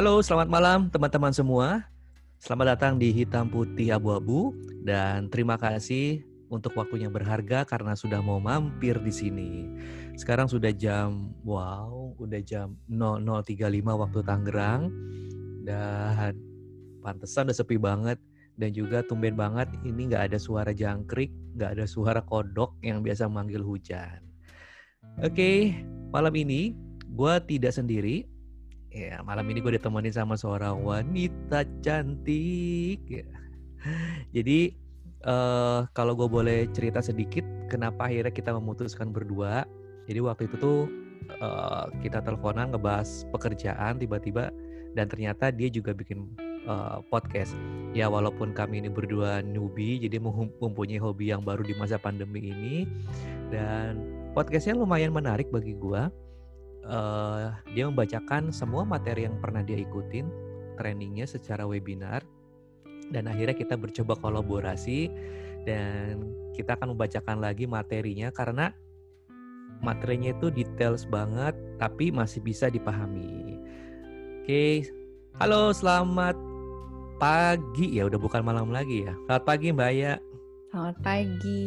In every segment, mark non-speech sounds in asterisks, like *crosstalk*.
Halo, selamat malam teman-teman semua. Selamat datang di Hitam Putih Abu-Abu dan terima kasih untuk waktunya berharga karena sudah mau mampir di sini. Sekarang sudah jam wow, udah jam 00.35 waktu Tangerang dan pantesan udah sepi banget dan juga tumben banget ini nggak ada suara jangkrik, nggak ada suara kodok yang biasa manggil hujan. Oke, malam ini gue tidak sendiri. Ya, malam ini gue ditemenin sama seorang wanita cantik. Ya. Jadi uh, kalau gue boleh cerita sedikit, kenapa akhirnya kita memutuskan berdua. Jadi waktu itu tuh uh, kita teleponan ngebahas pekerjaan tiba-tiba dan ternyata dia juga bikin uh, podcast. Ya walaupun kami ini berdua newbie, jadi mempunyai hobi yang baru di masa pandemi ini dan podcastnya lumayan menarik bagi gue uh, dia membacakan semua materi yang pernah dia ikutin trainingnya secara webinar dan akhirnya kita bercoba kolaborasi dan kita akan membacakan lagi materinya karena materinya itu details banget tapi masih bisa dipahami. Oke, halo selamat pagi ya udah bukan malam lagi ya. Selamat pagi Mbak Aya. Selamat pagi.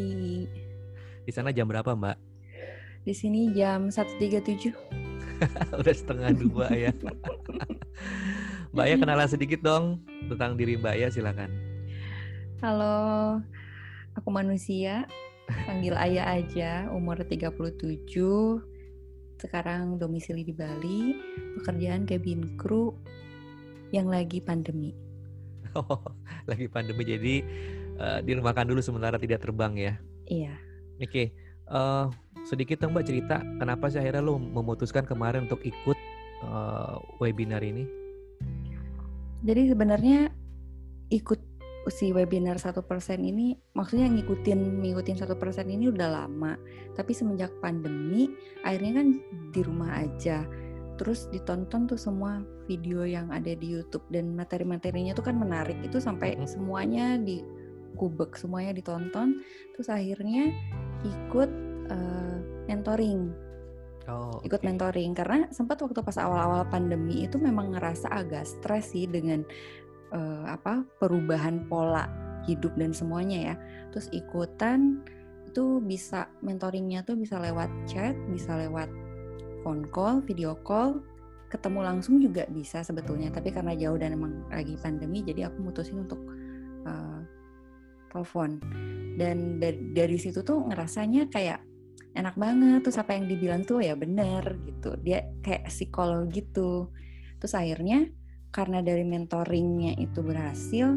Di sana jam berapa Mbak? Di sini jam 1.37. *laughs* udah setengah dua ya. Mbak Ya kenalan sedikit dong tentang diri Mbak Ya silakan. Halo, aku manusia, panggil Ayah aja, umur 37, sekarang domisili di Bali, pekerjaan cabin crew yang lagi pandemi. *laughs* Oh, lagi pandemi jadi uh, dirumahkan dulu sementara tidak terbang ya? Iya. Oke, okay. uh, eh, sedikit dong Mbak cerita kenapa sih akhirnya lo memutuskan kemarin untuk ikut uh, webinar ini? Jadi sebenarnya ikut si webinar satu persen ini maksudnya ngikutin ngikutin satu persen ini udah lama. Tapi semenjak pandemi akhirnya kan di rumah aja. Terus ditonton tuh semua video yang ada di YouTube dan materi-materinya tuh kan menarik. Itu sampai semuanya di kubek semuanya ditonton. Terus akhirnya ikut mentoring. Oh, ikut okay. mentoring. Karena sempat waktu pas awal-awal pandemi itu memang ngerasa agak stres sih dengan uh, apa perubahan pola hidup dan semuanya ya. Terus ikutan itu bisa mentoringnya tuh bisa lewat chat bisa lewat phone call video call ketemu langsung juga bisa sebetulnya. Tapi karena jauh dan emang lagi pandemi jadi aku mutusin untuk uh, telepon. Dan dari, dari situ tuh ngerasanya kayak enak banget terus apa yang dibilang tuh ya bener gitu. Dia kayak psikolog gitu. Terus akhirnya karena dari mentoringnya itu berhasil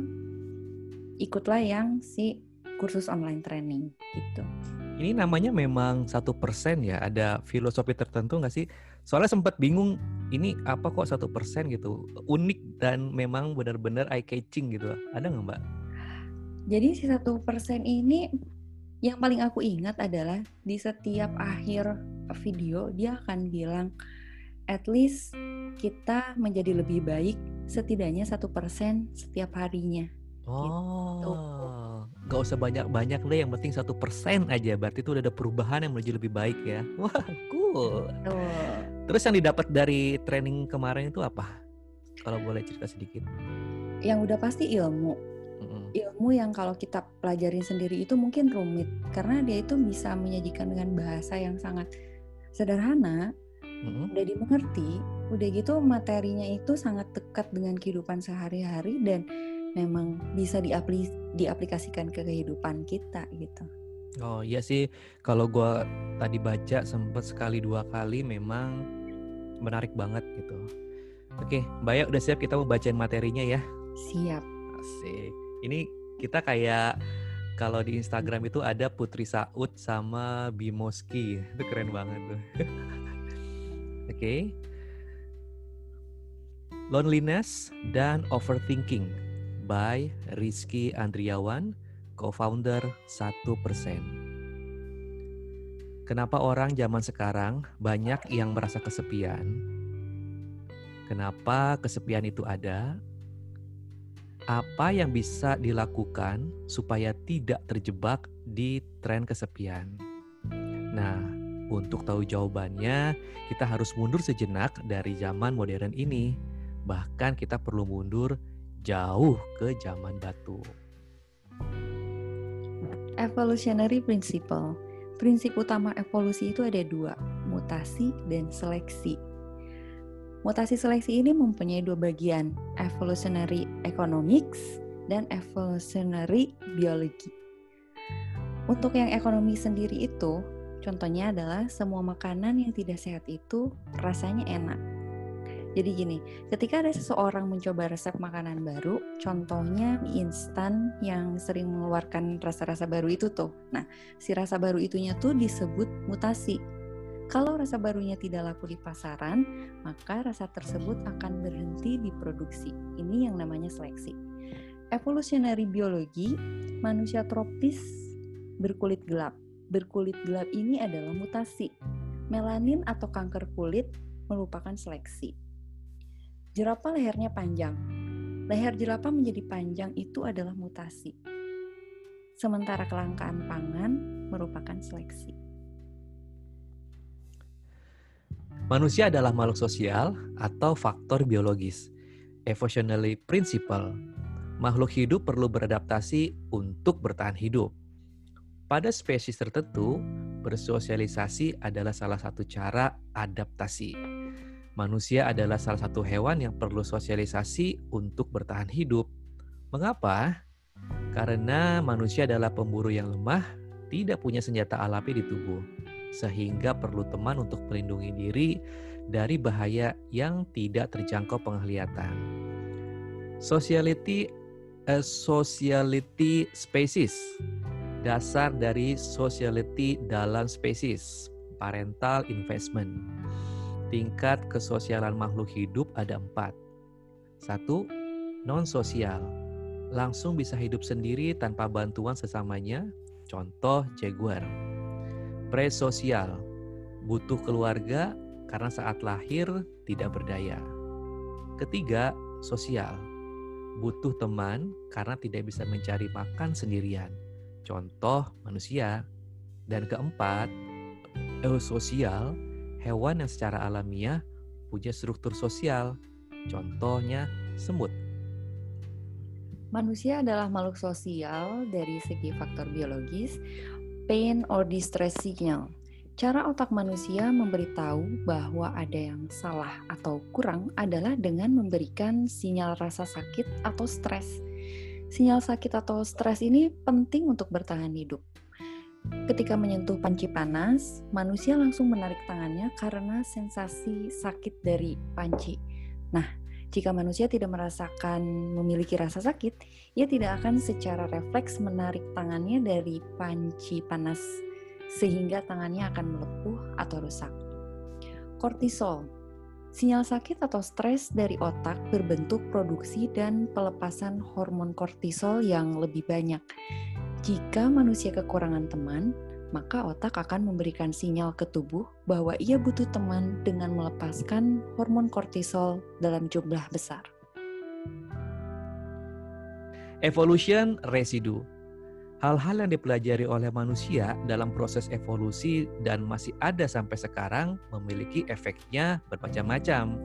ikutlah yang si kursus online training gitu. Ini namanya memang satu persen ya ada filosofi tertentu nggak sih? Soalnya sempat bingung ini apa kok satu persen gitu? Unik dan memang benar-benar eye catching gitu. Ada nggak mbak? Jadi si satu persen ini yang paling aku ingat adalah di setiap akhir video dia akan bilang at least kita menjadi lebih baik setidaknya satu persen setiap harinya. Oh, gitu. gak usah banyak-banyak deh, yang penting satu persen aja. Berarti itu udah ada perubahan yang menuju lebih baik ya. *laughs* Wah, cool. Betul. Terus yang didapat dari training kemarin itu apa? Kalau boleh cerita sedikit. Yang udah pasti ilmu ilmu yang kalau kita pelajarin sendiri itu mungkin rumit karena dia itu bisa menyajikan dengan bahasa yang sangat sederhana, mm-hmm. udah dimengerti, udah gitu materinya itu sangat dekat dengan kehidupan sehari-hari dan memang bisa diapli- diaplikasikan ke kehidupan kita gitu. Oh iya sih, kalau gue tadi baca sempat sekali dua kali memang menarik banget gitu. Oke, Mbak ya udah siap kita mau bacain materinya ya? Siap. Asik ini kita kayak kalau di Instagram itu ada Putri Saud sama Bimoski. Itu keren banget tuh. *laughs* Oke. okay. Loneliness dan Overthinking by Rizky Andriawan, co-founder 1%. Kenapa orang zaman sekarang banyak yang merasa kesepian? Kenapa kesepian itu ada? Apa yang bisa dilakukan supaya tidak terjebak di tren kesepian? Nah, untuk tahu jawabannya, kita harus mundur sejenak dari zaman modern ini. Bahkan kita perlu mundur jauh ke zaman batu. Evolutionary principle. Prinsip utama evolusi itu ada dua, mutasi dan seleksi. Mutasi seleksi ini mempunyai dua bagian, evolutionary economics dan evolutionary biology. Untuk yang ekonomi sendiri itu, contohnya adalah semua makanan yang tidak sehat itu rasanya enak, jadi gini, ketika ada seseorang mencoba resep makanan baru, contohnya instan yang sering mengeluarkan rasa-rasa baru itu tuh. Nah, si rasa baru itunya tuh disebut mutasi. Kalau rasa barunya tidak laku di pasaran, maka rasa tersebut akan berhenti diproduksi. Ini yang namanya seleksi. Evolutionary biologi, manusia tropis berkulit gelap. Berkulit gelap ini adalah mutasi. Melanin atau kanker kulit merupakan seleksi. Jerapah lehernya panjang. Leher jerapah menjadi panjang itu adalah mutasi. Sementara kelangkaan pangan merupakan seleksi. Manusia adalah makhluk sosial atau faktor biologis. Evolutionary principle. Makhluk hidup perlu beradaptasi untuk bertahan hidup. Pada spesies tertentu, bersosialisasi adalah salah satu cara adaptasi. Manusia adalah salah satu hewan yang perlu sosialisasi untuk bertahan hidup. Mengapa? Karena manusia adalah pemburu yang lemah, tidak punya senjata alami di tubuh, sehingga perlu teman untuk melindungi diri dari bahaya yang tidak terjangkau penglihatan. Sociality, a sociality species, dasar dari sociality dalam species, parental investment. Tingkat kesosialan makhluk hidup ada empat. Satu, non-sosial. Langsung bisa hidup sendiri tanpa bantuan sesamanya, contoh jaguar. Presosial, butuh keluarga karena saat lahir tidak berdaya. Ketiga, sosial. Butuh teman karena tidak bisa mencari makan sendirian. Contoh manusia. Dan keempat, eusosial hewan yang secara alamiah punya struktur sosial, contohnya semut. Manusia adalah makhluk sosial dari segi faktor biologis, pain or distress signal. Cara otak manusia memberitahu bahwa ada yang salah atau kurang adalah dengan memberikan sinyal rasa sakit atau stres. Sinyal sakit atau stres ini penting untuk bertahan hidup. Ketika menyentuh panci panas, manusia langsung menarik tangannya karena sensasi sakit dari panci. Nah, jika manusia tidak merasakan memiliki rasa sakit, ia tidak akan secara refleks menarik tangannya dari panci panas sehingga tangannya akan melepuh atau rusak. Kortisol Sinyal sakit atau stres dari otak berbentuk produksi dan pelepasan hormon kortisol yang lebih banyak. Jika manusia kekurangan teman, maka otak akan memberikan sinyal ke tubuh bahwa ia butuh teman dengan melepaskan hormon kortisol dalam jumlah besar. Evolution residu. Hal-hal yang dipelajari oleh manusia dalam proses evolusi dan masih ada sampai sekarang memiliki efeknya bermacam-macam.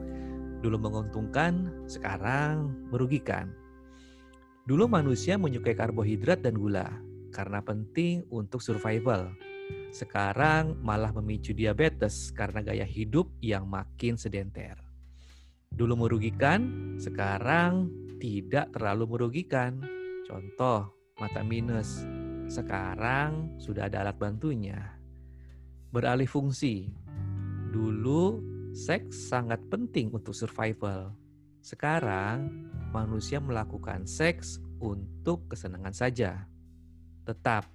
Dulu menguntungkan, sekarang merugikan. Dulu manusia menyukai karbohidrat dan gula, karena penting untuk survival. Sekarang malah memicu diabetes karena gaya hidup yang makin sedenter. Dulu merugikan, sekarang tidak terlalu merugikan. Contoh, mata minus. Sekarang sudah ada alat bantunya. Beralih fungsi. Dulu seks sangat penting untuk survival. Sekarang manusia melakukan seks untuk kesenangan saja. Tetap,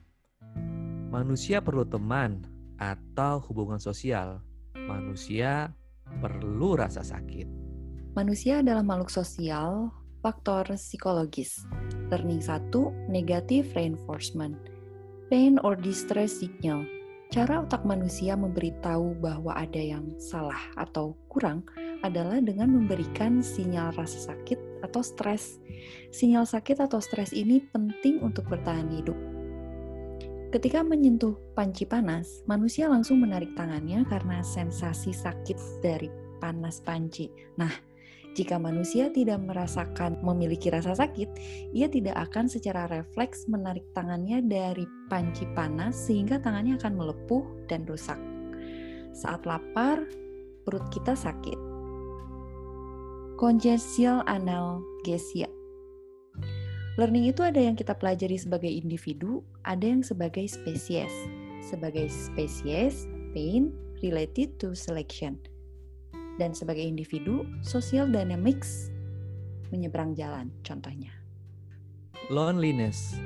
manusia perlu teman atau hubungan sosial. Manusia perlu rasa sakit. Manusia adalah makhluk sosial, faktor psikologis. Learning 1, negative reinforcement. Pain or distress signal. Cara otak manusia memberitahu bahwa ada yang salah atau kurang adalah dengan memberikan sinyal rasa sakit atau stres. Sinyal sakit atau stres ini penting untuk bertahan hidup. Ketika menyentuh panci panas, manusia langsung menarik tangannya karena sensasi sakit dari panas panci. Nah, Jika manusia tidak merasakan memiliki rasa sakit, ia tidak akan secara refleks menarik tangannya dari panci panas sehingga tangannya akan melepuh dan rusak. Saat lapar, perut kita sakit. Congenital analgesia. Learning itu ada yang kita pelajari sebagai individu, ada yang sebagai spesies. Sebagai spesies, pain related to selection dan sebagai individu, social dynamics menyeberang jalan contohnya. Loneliness,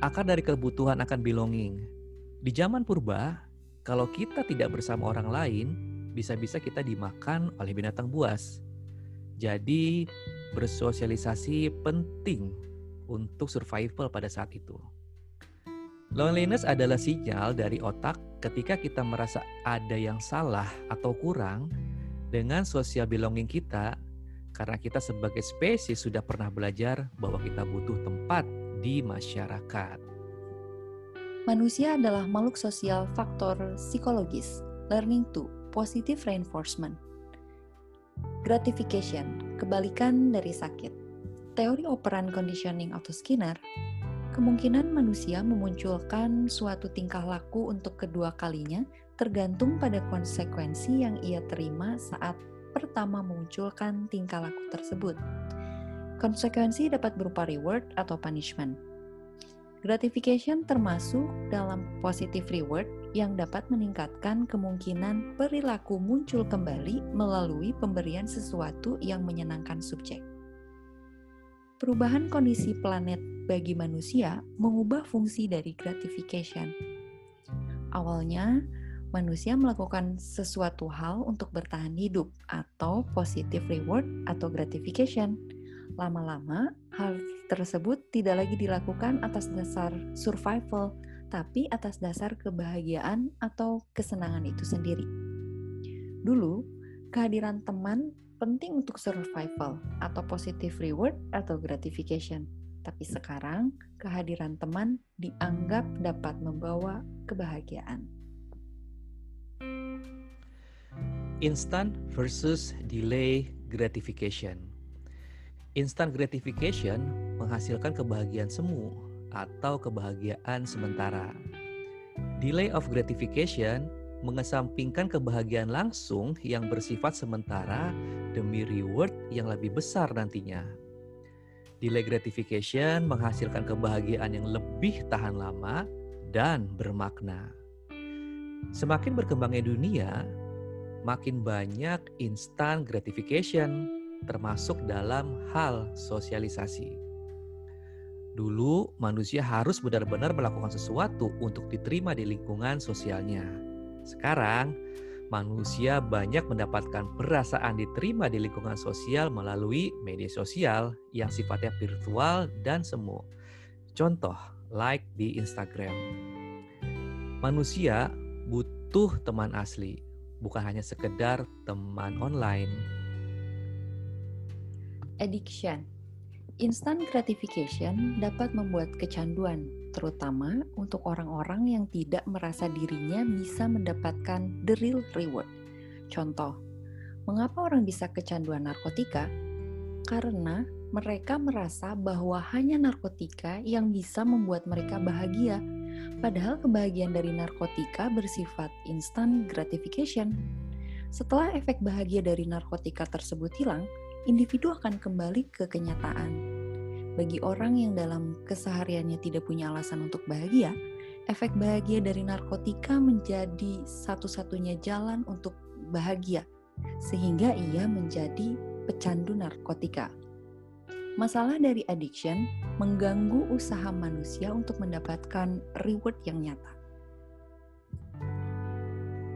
akar dari kebutuhan akan belonging. Di zaman purba, kalau kita tidak bersama orang lain, bisa-bisa kita dimakan oleh binatang buas. Jadi, bersosialisasi penting untuk survival pada saat itu. Loneliness adalah sinyal dari otak ketika kita merasa ada yang salah atau kurang dengan sosial belonging kita, karena kita sebagai spesies sudah pernah belajar bahwa kita butuh tempat di masyarakat. Manusia adalah makhluk sosial faktor psikologis, learning to, positive reinforcement. Gratification, kebalikan dari sakit. Teori operan conditioning atau Skinner, kemungkinan manusia memunculkan suatu tingkah laku untuk kedua kalinya tergantung pada konsekuensi yang ia terima saat pertama memunculkan tingkah laku tersebut. Konsekuensi dapat berupa reward atau punishment. Gratification termasuk dalam positive reward yang dapat meningkatkan kemungkinan perilaku muncul kembali melalui pemberian sesuatu yang menyenangkan subjek. Perubahan kondisi planet bagi manusia mengubah fungsi dari gratification. Awalnya, manusia melakukan sesuatu hal untuk bertahan hidup atau positive reward atau gratification. Lama-lama, hal tersebut tidak lagi dilakukan atas dasar survival, tapi atas dasar kebahagiaan atau kesenangan itu sendiri. Dulu, kehadiran teman penting untuk survival atau positive reward atau gratification. Tapi sekarang, kehadiran teman dianggap dapat membawa kebahagiaan. Instant versus delay gratification. Instant gratification menghasilkan kebahagiaan semu atau kebahagiaan sementara. Delay of gratification mengesampingkan kebahagiaan langsung yang bersifat sementara demi reward yang lebih besar nantinya. Delay gratification menghasilkan kebahagiaan yang lebih tahan lama dan bermakna. Semakin berkembangnya dunia, makin banyak instant gratification, termasuk dalam hal sosialisasi. Dulu, manusia harus benar-benar melakukan sesuatu untuk diterima di lingkungan sosialnya. Sekarang, manusia banyak mendapatkan perasaan diterima di lingkungan sosial melalui media sosial yang sifatnya virtual dan semu. Contoh, like di Instagram. Manusia butuh teman asli, bukan hanya sekedar teman online. Addiction Instant gratification dapat membuat kecanduan, terutama untuk orang-orang yang tidak merasa dirinya bisa mendapatkan the real reward. Contoh, mengapa orang bisa kecanduan narkotika? Karena mereka merasa bahwa hanya narkotika yang bisa membuat mereka bahagia, Padahal kebahagiaan dari narkotika bersifat instant gratification. Setelah efek bahagia dari narkotika tersebut hilang, individu akan kembali ke kenyataan. Bagi orang yang dalam kesehariannya tidak punya alasan untuk bahagia, efek bahagia dari narkotika menjadi satu-satunya jalan untuk bahagia, sehingga ia menjadi pecandu narkotika. Masalah dari addiction mengganggu usaha manusia untuk mendapatkan reward yang nyata.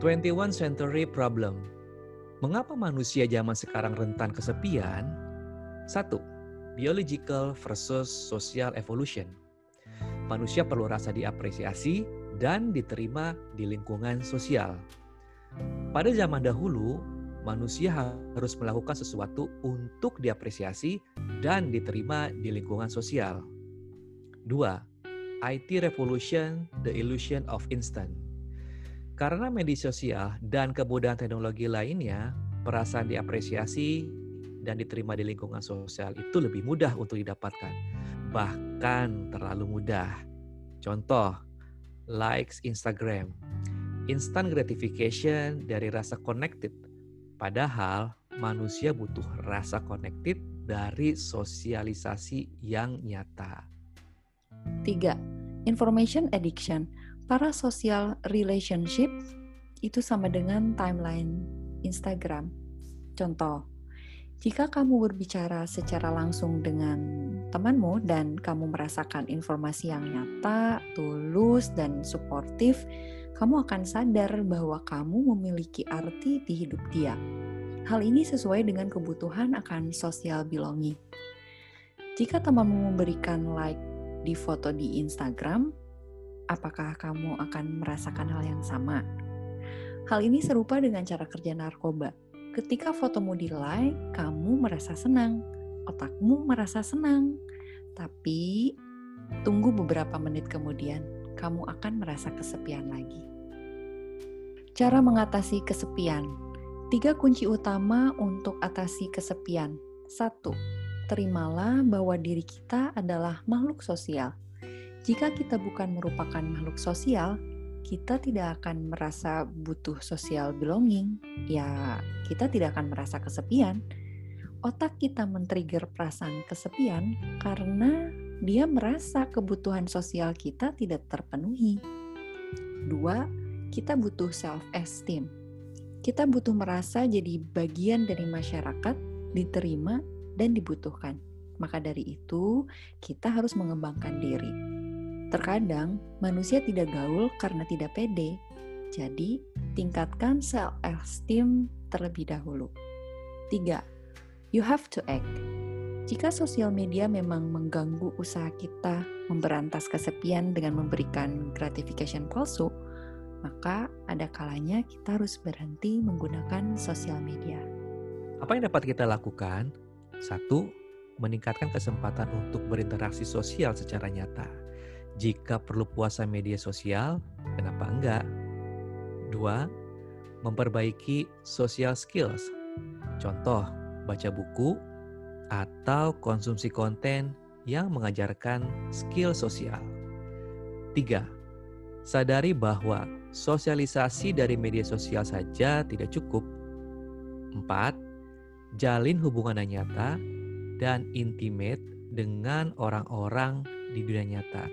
21 century problem. Mengapa manusia zaman sekarang rentan kesepian? Satu, biological versus social evolution. Manusia perlu rasa diapresiasi dan diterima di lingkungan sosial. Pada zaman dahulu, manusia harus melakukan sesuatu untuk diapresiasi dan diterima di lingkungan sosial. Dua, IT revolution, the illusion of instant. Karena media sosial dan kemudahan teknologi lainnya, perasaan diapresiasi dan diterima di lingkungan sosial itu lebih mudah untuk didapatkan. Bahkan terlalu mudah. Contoh, likes Instagram. Instant gratification dari rasa connected. Padahal manusia butuh rasa connected dari sosialisasi yang nyata. Tiga, information addiction. Para social relationship itu sama dengan timeline Instagram. Contoh, jika kamu berbicara secara langsung dengan temanmu dan kamu merasakan informasi yang nyata, tulus, dan suportif, kamu akan sadar bahwa kamu memiliki arti di hidup dia. Hal ini sesuai dengan kebutuhan akan social belonging. Jika temanmu memberikan like di foto di Instagram, apakah kamu akan merasakan hal yang sama? Hal ini serupa dengan cara kerja narkoba. Ketika fotomu di like, kamu merasa senang, otakmu merasa senang. Tapi tunggu beberapa menit kemudian, kamu akan merasa kesepian lagi. Cara mengatasi kesepian. Tiga kunci utama untuk atasi kesepian. Satu, terimalah bahwa diri kita adalah makhluk sosial. Jika kita bukan merupakan makhluk sosial, kita tidak akan merasa butuh sosial belonging. Ya, kita tidak akan merasa kesepian. Otak kita men-trigger perasaan kesepian karena dia merasa kebutuhan sosial kita tidak terpenuhi. Dua, kita butuh self-esteem. Kita butuh merasa jadi bagian dari masyarakat, diterima, dan dibutuhkan. Maka dari itu, kita harus mengembangkan diri. Terkadang manusia tidak gaul karena tidak pede. Jadi, tingkatkan self-esteem terlebih dahulu. 3. You have to act. Jika sosial media memang mengganggu usaha kita memberantas kesepian dengan memberikan gratification palsu, maka ada kalanya kita harus berhenti menggunakan sosial media. Apa yang dapat kita lakukan satu, meningkatkan kesempatan untuk berinteraksi sosial secara nyata. Jika perlu puasa media sosial, kenapa enggak? Dua, memperbaiki social skills. Contoh, baca buku atau konsumsi konten yang mengajarkan skill sosial. Tiga, sadari bahwa sosialisasi dari media sosial saja tidak cukup. Empat, jalin hubungan yang nyata dan intimate dengan orang-orang di dunia nyata,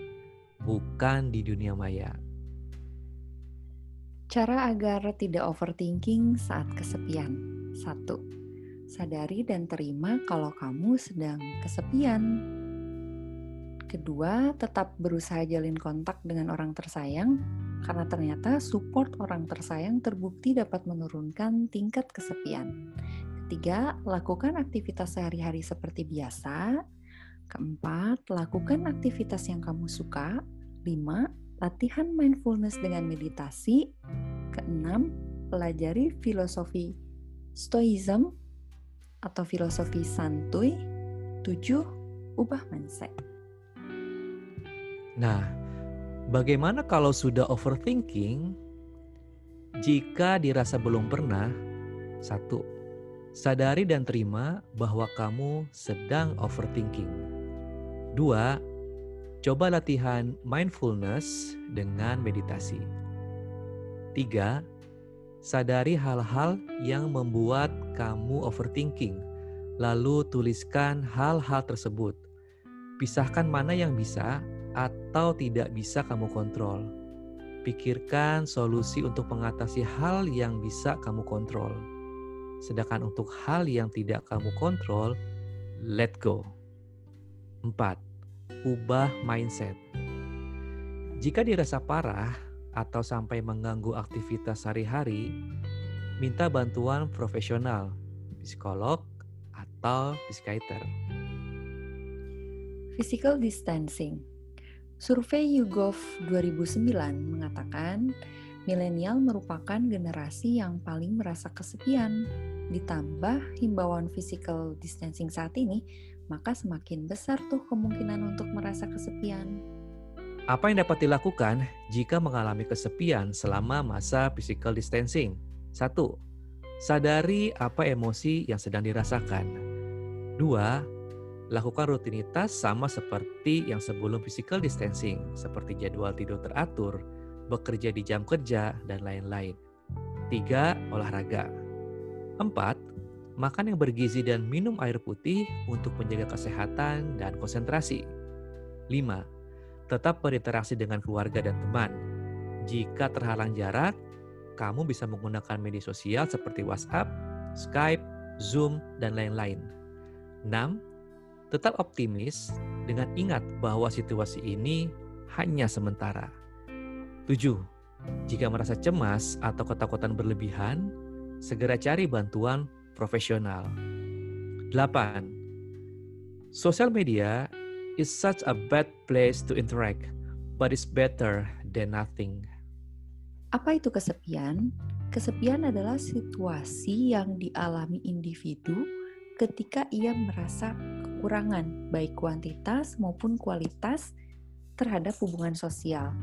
bukan di dunia maya. Cara agar tidak overthinking saat kesepian. Satu, sadari dan terima kalau kamu sedang kesepian. Kedua, tetap berusaha jalin kontak dengan orang tersayang karena ternyata support orang tersayang terbukti dapat menurunkan tingkat kesepian. Ketiga, lakukan aktivitas sehari-hari seperti biasa. Keempat, lakukan aktivitas yang kamu suka. Lima, latihan mindfulness dengan meditasi. Keenam, pelajari filosofi stoicism atau filosofi santuy. Tujuh, ubah mindset. Nah, bagaimana kalau sudah overthinking? Jika dirasa belum pernah, satu, Sadari dan terima bahwa kamu sedang overthinking. Dua, coba latihan mindfulness dengan meditasi. Tiga, sadari hal-hal yang membuat kamu overthinking, lalu tuliskan hal-hal tersebut. Pisahkan mana yang bisa atau tidak bisa kamu kontrol. Pikirkan solusi untuk mengatasi hal yang bisa kamu kontrol Sedangkan untuk hal yang tidak kamu kontrol, let go. 4. Ubah mindset. Jika dirasa parah atau sampai mengganggu aktivitas sehari-hari, minta bantuan profesional, psikolog atau psikiater. Physical distancing. Survei YouGov 2009 mengatakan milenial merupakan generasi yang paling merasa kesepian ditambah himbauan physical distancing saat ini, maka semakin besar tuh kemungkinan untuk merasa kesepian. Apa yang dapat dilakukan jika mengalami kesepian selama masa physical distancing? Satu, sadari apa emosi yang sedang dirasakan. Dua, lakukan rutinitas sama seperti yang sebelum physical distancing, seperti jadwal tidur teratur, bekerja di jam kerja, dan lain-lain. Tiga, olahraga. Empat, makan yang bergizi dan minum air putih untuk menjaga kesehatan dan konsentrasi. Lima, tetap berinteraksi dengan keluarga dan teman. Jika terhalang jarak, kamu bisa menggunakan media sosial seperti WhatsApp, Skype, Zoom, dan lain-lain. 6. Tetap optimis dengan ingat bahwa situasi ini hanya sementara. 7. Jika merasa cemas atau ketakutan berlebihan, segera cari bantuan profesional. 8. Sosial media is such a bad place to interact, but it's better than nothing. Apa itu kesepian? Kesepian adalah situasi yang dialami individu ketika ia merasa kekurangan, baik kuantitas maupun kualitas, terhadap hubungan sosial.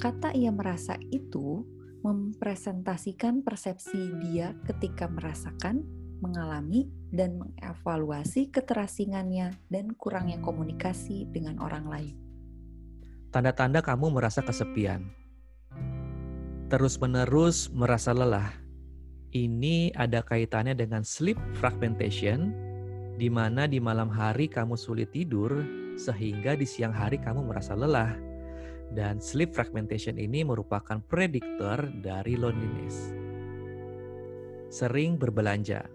Kata "ia merasa" itu mempresentasikan persepsi dia ketika merasakan, mengalami, dan mengevaluasi keterasingannya dan kurangnya komunikasi dengan orang lain. Tanda-tanda kamu merasa kesepian terus-menerus merasa lelah. Ini ada kaitannya dengan sleep fragmentation, di mana di malam hari kamu sulit tidur, sehingga di siang hari kamu merasa lelah. Dan sleep fragmentation ini merupakan prediktor dari loneliness. Sering berbelanja.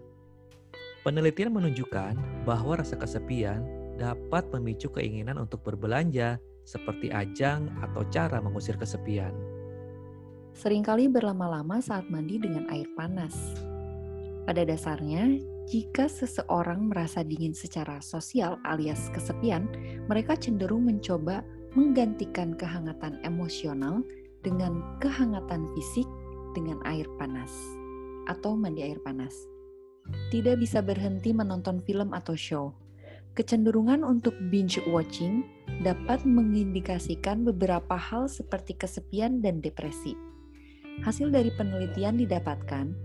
Penelitian menunjukkan bahwa rasa kesepian dapat memicu keinginan untuk berbelanja, seperti ajang atau cara mengusir kesepian sering kali berlama-lama saat mandi dengan air panas. Pada dasarnya, jika seseorang merasa dingin secara sosial alias kesepian, mereka cenderung mencoba menggantikan kehangatan emosional dengan kehangatan fisik dengan air panas atau mandi air panas. Tidak bisa berhenti menonton film atau show. Kecenderungan untuk binge watching dapat mengindikasikan beberapa hal seperti kesepian dan depresi. Hasil dari penelitian didapatkan,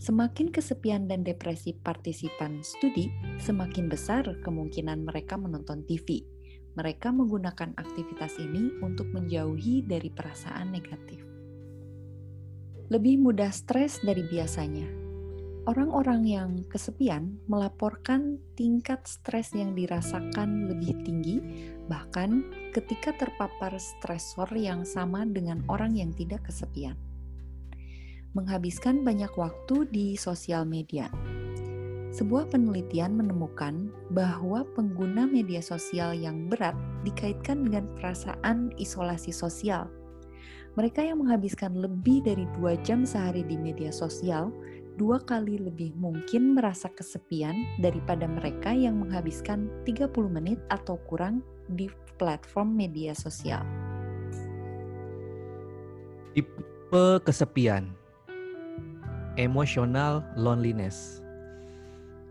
semakin kesepian dan depresi partisipan studi, semakin besar kemungkinan mereka menonton TV. Mereka menggunakan aktivitas ini untuk menjauhi dari perasaan negatif. Lebih mudah stres dari biasanya. Orang-orang yang kesepian melaporkan tingkat stres yang dirasakan lebih tinggi, bahkan ketika terpapar stresor yang sama dengan orang yang tidak kesepian menghabiskan banyak waktu di sosial media. Sebuah penelitian menemukan bahwa pengguna media sosial yang berat dikaitkan dengan perasaan isolasi sosial. Mereka yang menghabiskan lebih dari dua jam sehari di media sosial dua kali lebih mungkin merasa kesepian daripada mereka yang menghabiskan 30 menit atau kurang di platform media sosial. Tipe kesepian emotional loneliness.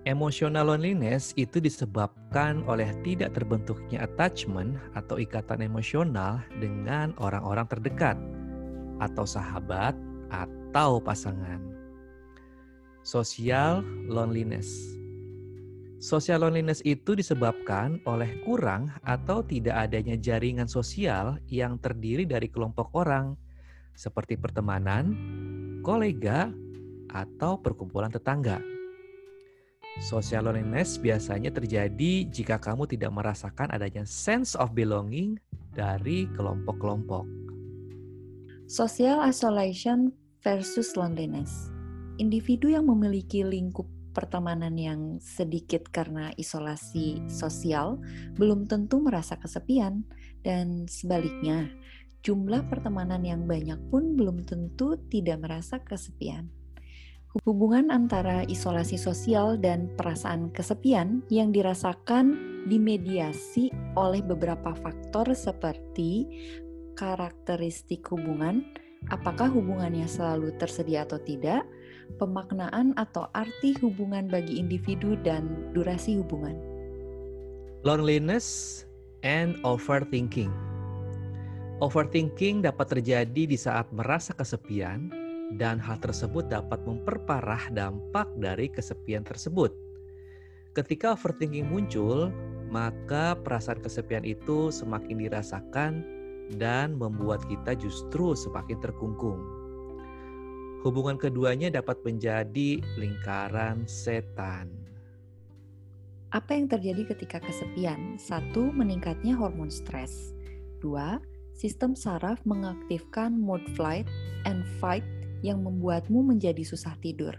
Emotional loneliness itu disebabkan oleh tidak terbentuknya attachment atau ikatan emosional dengan orang-orang terdekat atau sahabat atau pasangan. Social loneliness. Social loneliness itu disebabkan oleh kurang atau tidak adanya jaringan sosial yang terdiri dari kelompok orang seperti pertemanan, kolega, atau perkumpulan tetangga. Social loneliness biasanya terjadi jika kamu tidak merasakan adanya sense of belonging dari kelompok-kelompok. Social isolation versus loneliness. Individu yang memiliki lingkup pertemanan yang sedikit karena isolasi sosial belum tentu merasa kesepian dan sebaliknya, jumlah pertemanan yang banyak pun belum tentu tidak merasa kesepian. Hubungan antara isolasi sosial dan perasaan kesepian yang dirasakan dimediasi oleh beberapa faktor seperti karakteristik hubungan, apakah hubungannya selalu tersedia atau tidak, pemaknaan atau arti hubungan bagi individu dan durasi hubungan. Loneliness and overthinking. Overthinking dapat terjadi di saat merasa kesepian dan hal tersebut dapat memperparah dampak dari kesepian tersebut. Ketika overthinking muncul, maka perasaan kesepian itu semakin dirasakan dan membuat kita justru semakin terkungkung. Hubungan keduanya dapat menjadi lingkaran setan. Apa yang terjadi ketika kesepian? Satu, meningkatnya hormon stres. Dua, sistem saraf mengaktifkan mode flight and fight yang membuatmu menjadi susah tidur.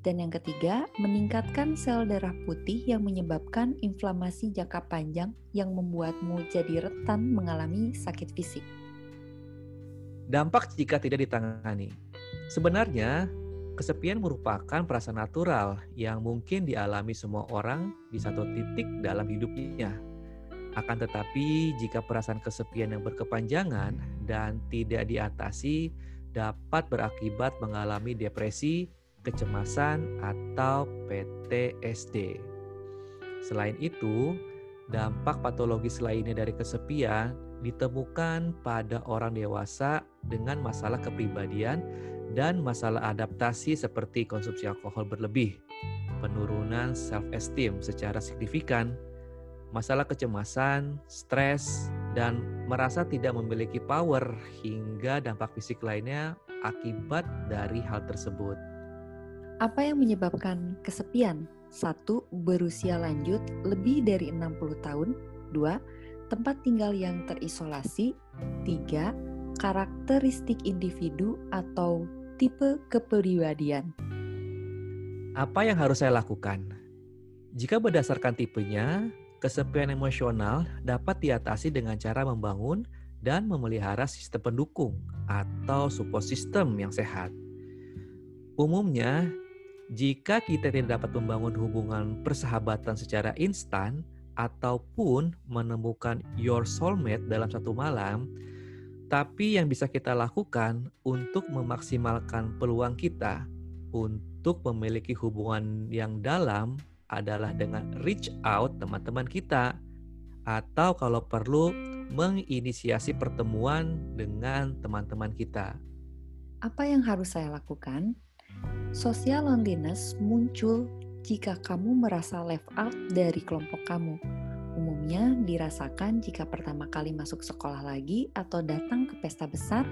Dan yang ketiga, meningkatkan sel darah putih yang menyebabkan inflamasi jangka panjang yang membuatmu jadi rentan mengalami sakit fisik. Dampak jika tidak ditangani. Sebenarnya, Kesepian merupakan perasaan natural yang mungkin dialami semua orang di satu titik dalam hidupnya. Akan tetapi, jika perasaan kesepian yang berkepanjangan dan tidak diatasi, dapat berakibat mengalami depresi, kecemasan, atau PTSD. Selain itu, dampak patologis lainnya dari kesepian ditemukan pada orang dewasa dengan masalah kepribadian dan masalah adaptasi seperti konsumsi alkohol berlebih, penurunan self-esteem secara signifikan, masalah kecemasan, stres, dan merasa tidak memiliki power hingga dampak fisik lainnya akibat dari hal tersebut. Apa yang menyebabkan kesepian? Satu, berusia lanjut lebih dari 60 tahun. Dua, tempat tinggal yang terisolasi. Tiga, karakteristik individu atau tipe kepribadian. Apa yang harus saya lakukan? Jika berdasarkan tipenya, kesepian emosional dapat diatasi dengan cara membangun dan memelihara sistem pendukung atau support system yang sehat. Umumnya, jika kita tidak dapat membangun hubungan persahabatan secara instan ataupun menemukan your soulmate dalam satu malam, tapi yang bisa kita lakukan untuk memaksimalkan peluang kita untuk memiliki hubungan yang dalam adalah dengan reach out teman-teman kita atau kalau perlu menginisiasi pertemuan dengan teman-teman kita. Apa yang harus saya lakukan? Social loneliness muncul jika kamu merasa left out dari kelompok kamu umumnya dirasakan jika pertama kali masuk sekolah lagi atau datang ke pesta besar.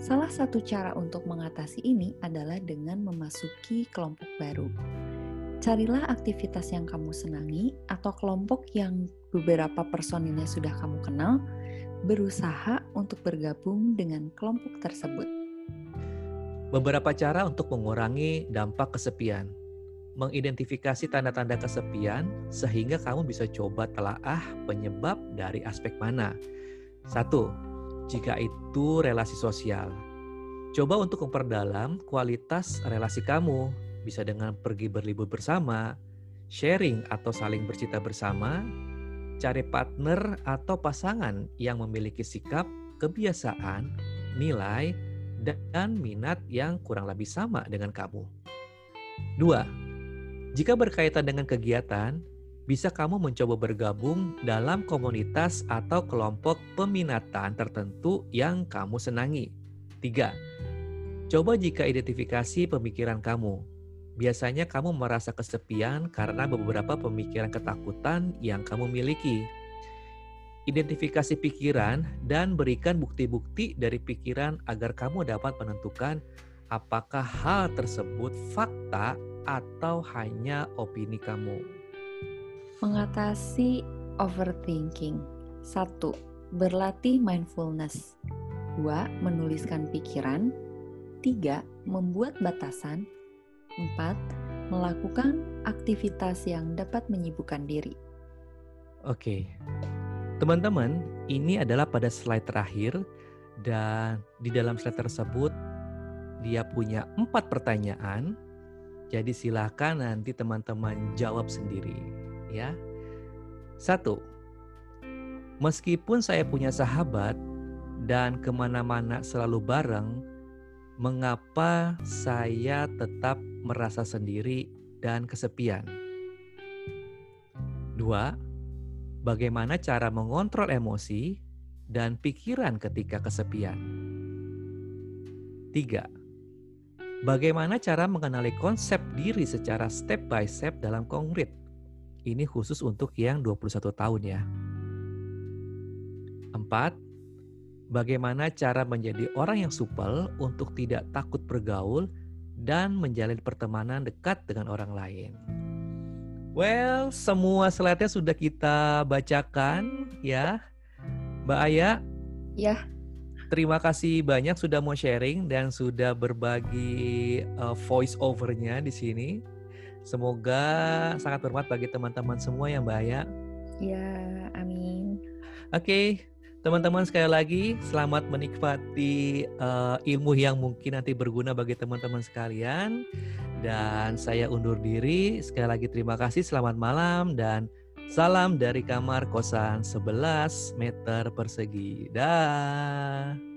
Salah satu cara untuk mengatasi ini adalah dengan memasuki kelompok baru. Carilah aktivitas yang kamu senangi atau kelompok yang beberapa personilnya sudah kamu kenal, berusaha untuk bergabung dengan kelompok tersebut. Beberapa cara untuk mengurangi dampak kesepian mengidentifikasi tanda-tanda kesepian sehingga kamu bisa coba telaah penyebab dari aspek mana. Satu, jika itu relasi sosial. Coba untuk memperdalam kualitas relasi kamu, bisa dengan pergi berlibur bersama, sharing atau saling bercita bersama, cari partner atau pasangan yang memiliki sikap, kebiasaan, nilai, dan minat yang kurang lebih sama dengan kamu. Dua, jika berkaitan dengan kegiatan, bisa kamu mencoba bergabung dalam komunitas atau kelompok peminatan tertentu yang kamu senangi. 3. Coba jika identifikasi pemikiran kamu. Biasanya kamu merasa kesepian karena beberapa pemikiran ketakutan yang kamu miliki. Identifikasi pikiran dan berikan bukti-bukti dari pikiran agar kamu dapat menentukan apakah hal tersebut fakta atau hanya opini kamu? Mengatasi overthinking. Satu, berlatih mindfulness. Dua, menuliskan pikiran. Tiga, membuat batasan. Empat, melakukan aktivitas yang dapat menyibukkan diri. Oke, teman-teman, ini adalah pada slide terakhir dan di dalam slide tersebut dia punya empat pertanyaan jadi silakan nanti teman-teman jawab sendiri ya. Satu, meskipun saya punya sahabat dan ke mana-mana selalu bareng, mengapa saya tetap merasa sendiri dan kesepian? Dua, bagaimana cara mengontrol emosi dan pikiran ketika kesepian? Tiga, Bagaimana cara mengenali konsep diri secara step by step dalam konkret? Ini khusus untuk yang 21 tahun ya. Empat, bagaimana cara menjadi orang yang supel untuk tidak takut bergaul dan menjalin pertemanan dekat dengan orang lain. Well, semua slide-nya sudah kita bacakan ya. Mbak Aya. Ya. Terima kasih banyak sudah mau sharing dan sudah berbagi uh, voice overnya di sini. Semoga sangat bermanfaat bagi teman-teman semua ya Mbak Aya. Ya, amin. Oke, okay. Teman-teman sekali lagi selamat menikmati uh, ilmu yang mungkin nanti berguna bagi teman-teman sekalian. Dan saya undur diri. Sekali lagi terima kasih, selamat malam dan salam dari kamar kosan 11 meter persegi. Dah.